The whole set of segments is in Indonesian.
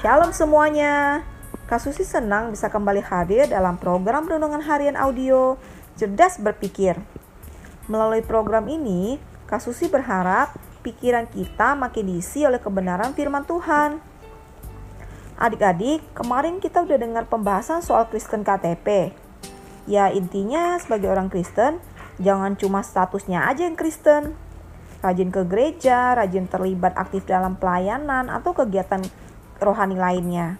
Shalom semuanya. Kasusi senang bisa kembali hadir dalam program Renungan Harian Audio Cerdas Berpikir. Melalui program ini, Kasusi berharap pikiran kita makin diisi oleh kebenaran firman Tuhan. Adik-adik, kemarin kita udah dengar pembahasan soal Kristen KTP. Ya intinya sebagai orang Kristen, jangan cuma statusnya aja yang Kristen. Rajin ke gereja, rajin terlibat aktif dalam pelayanan atau kegiatan rohani lainnya.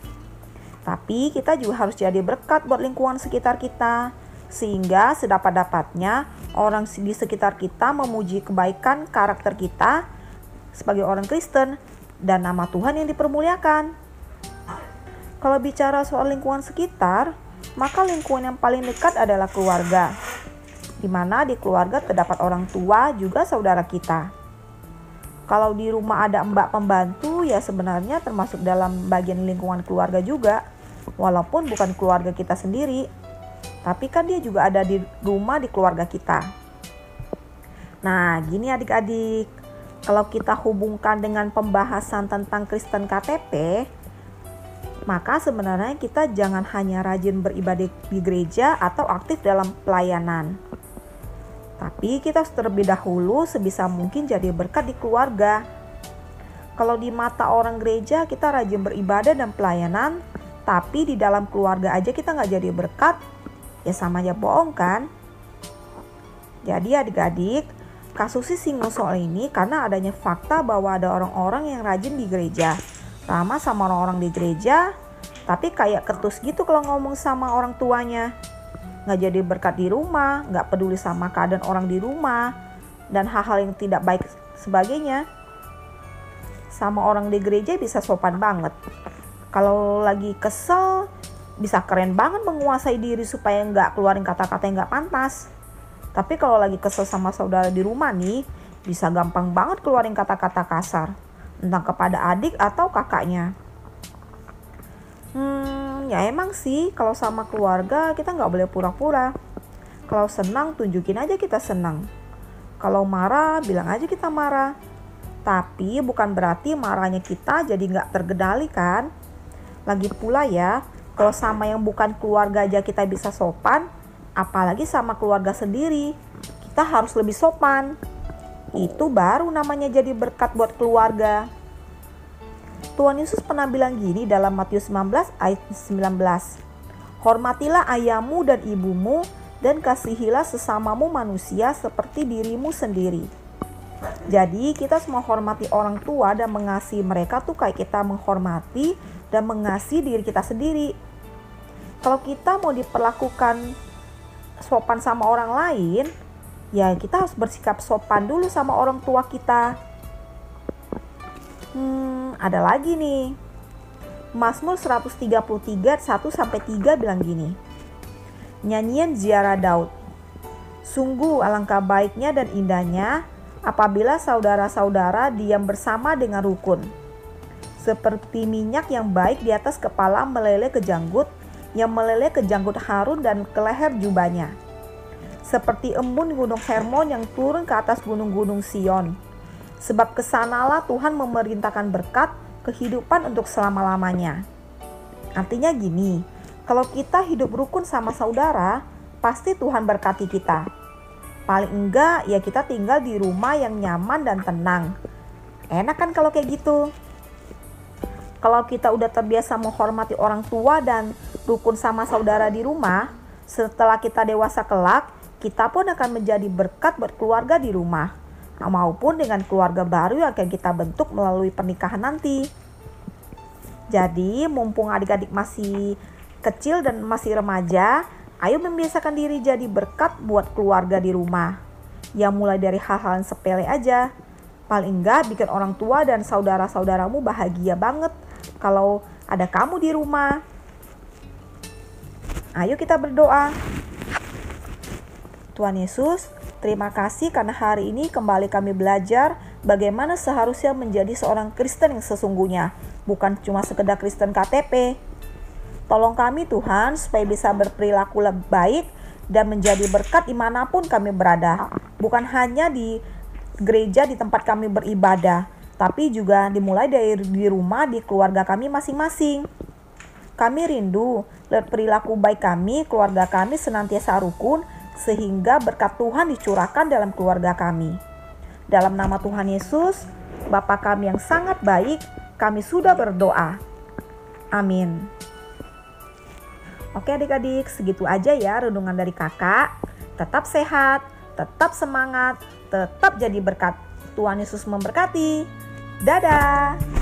Tapi kita juga harus jadi berkat buat lingkungan sekitar kita, sehingga sedapat-dapatnya orang di sekitar kita memuji kebaikan karakter kita sebagai orang Kristen dan nama Tuhan yang dipermuliakan. Kalau bicara soal lingkungan sekitar, maka lingkungan yang paling dekat adalah keluarga, di mana di keluarga terdapat orang tua juga saudara kita. Kalau di rumah ada mbak pembantu, ya sebenarnya termasuk dalam bagian lingkungan keluarga juga, walaupun bukan keluarga kita sendiri, tapi kan dia juga ada di rumah di keluarga kita. Nah, gini adik-adik, kalau kita hubungkan dengan pembahasan tentang Kristen KTP, maka sebenarnya kita jangan hanya rajin beribadah di gereja atau aktif dalam pelayanan. Tapi kita terlebih dahulu sebisa mungkin jadi berkat di keluarga. Kalau di mata orang gereja kita rajin beribadah dan pelayanan, tapi di dalam keluarga aja kita nggak jadi berkat, ya sama aja bohong kan? Jadi adik-adik, kasusnya singgung soal ini karena adanya fakta bahwa ada orang-orang yang rajin di gereja, ramah sama orang-orang di gereja, tapi kayak ketus gitu kalau ngomong sama orang tuanya nggak jadi berkat di rumah, nggak peduli sama keadaan orang di rumah, dan hal-hal yang tidak baik sebagainya. Sama orang di gereja bisa sopan banget. Kalau lagi kesel, bisa keren banget menguasai diri supaya nggak keluarin kata-kata yang nggak pantas. Tapi kalau lagi kesel sama saudara di rumah nih, bisa gampang banget keluarin kata-kata kasar. Entah kepada adik atau kakaknya. Hmm, ya emang sih kalau sama keluarga kita nggak boleh pura-pura. Kalau senang tunjukin aja kita senang. Kalau marah bilang aja kita marah. Tapi bukan berarti marahnya kita jadi nggak tergedali kan. Lagi pula ya, kalau sama yang bukan keluarga aja kita bisa sopan, apalagi sama keluarga sendiri, kita harus lebih sopan. Itu baru namanya jadi berkat buat keluarga. Tuhan Yesus pernah bilang gini dalam Matius 19 ayat 19. Hormatilah ayahmu dan ibumu dan kasihilah sesamamu manusia seperti dirimu sendiri. Jadi kita semua hormati orang tua dan mengasihi mereka tuh kayak kita menghormati dan mengasihi diri kita sendiri. Kalau kita mau diperlakukan sopan sama orang lain, ya kita harus bersikap sopan dulu sama orang tua kita. Hmm, ada lagi nih. Mazmur 133 1 sampai 3 bilang gini. Nyanyian ziarah Daud. Sungguh alangkah baiknya dan indahnya apabila saudara-saudara diam bersama dengan rukun. Seperti minyak yang baik di atas kepala meleleh ke janggut, yang meleleh ke janggut Harun dan ke leher jubahnya. Seperti embun gunung Hermon yang turun ke atas gunung-gunung Sion Sebab ke sanalah Tuhan memerintahkan berkat kehidupan untuk selama-lamanya. Artinya gini, kalau kita hidup rukun sama saudara, pasti Tuhan berkati kita. Paling enggak ya kita tinggal di rumah yang nyaman dan tenang. Enak kan kalau kayak gitu? Kalau kita udah terbiasa menghormati orang tua dan rukun sama saudara di rumah, setelah kita dewasa kelak, kita pun akan menjadi berkat buat keluarga di rumah maupun dengan keluarga baru yang akan kita bentuk melalui pernikahan nanti. Jadi, mumpung adik-adik masih kecil dan masih remaja, ayo membiasakan diri jadi berkat buat keluarga di rumah. Yang mulai dari hal-hal sepele aja. Paling enggak bikin orang tua dan saudara-saudaramu bahagia banget kalau ada kamu di rumah. Ayo kita berdoa. Tuhan Yesus, Terima kasih karena hari ini kembali kami belajar bagaimana seharusnya menjadi seorang Kristen yang sesungguhnya, bukan cuma sekedar Kristen KTP. Tolong kami Tuhan supaya bisa berperilaku lebih baik dan menjadi berkat di mana pun kami berada, bukan hanya di gereja di tempat kami beribadah, tapi juga dimulai dari di rumah di keluarga kami masing-masing. Kami rindu lihat perilaku baik kami, keluarga kami senantiasa rukun sehingga berkat Tuhan dicurahkan dalam keluarga kami. Dalam nama Tuhan Yesus, Bapa kami yang sangat baik, kami sudah berdoa. Amin. Oke adik-adik, segitu aja ya renungan dari kakak. Tetap sehat, tetap semangat, tetap jadi berkat. Tuhan Yesus memberkati. Dadah!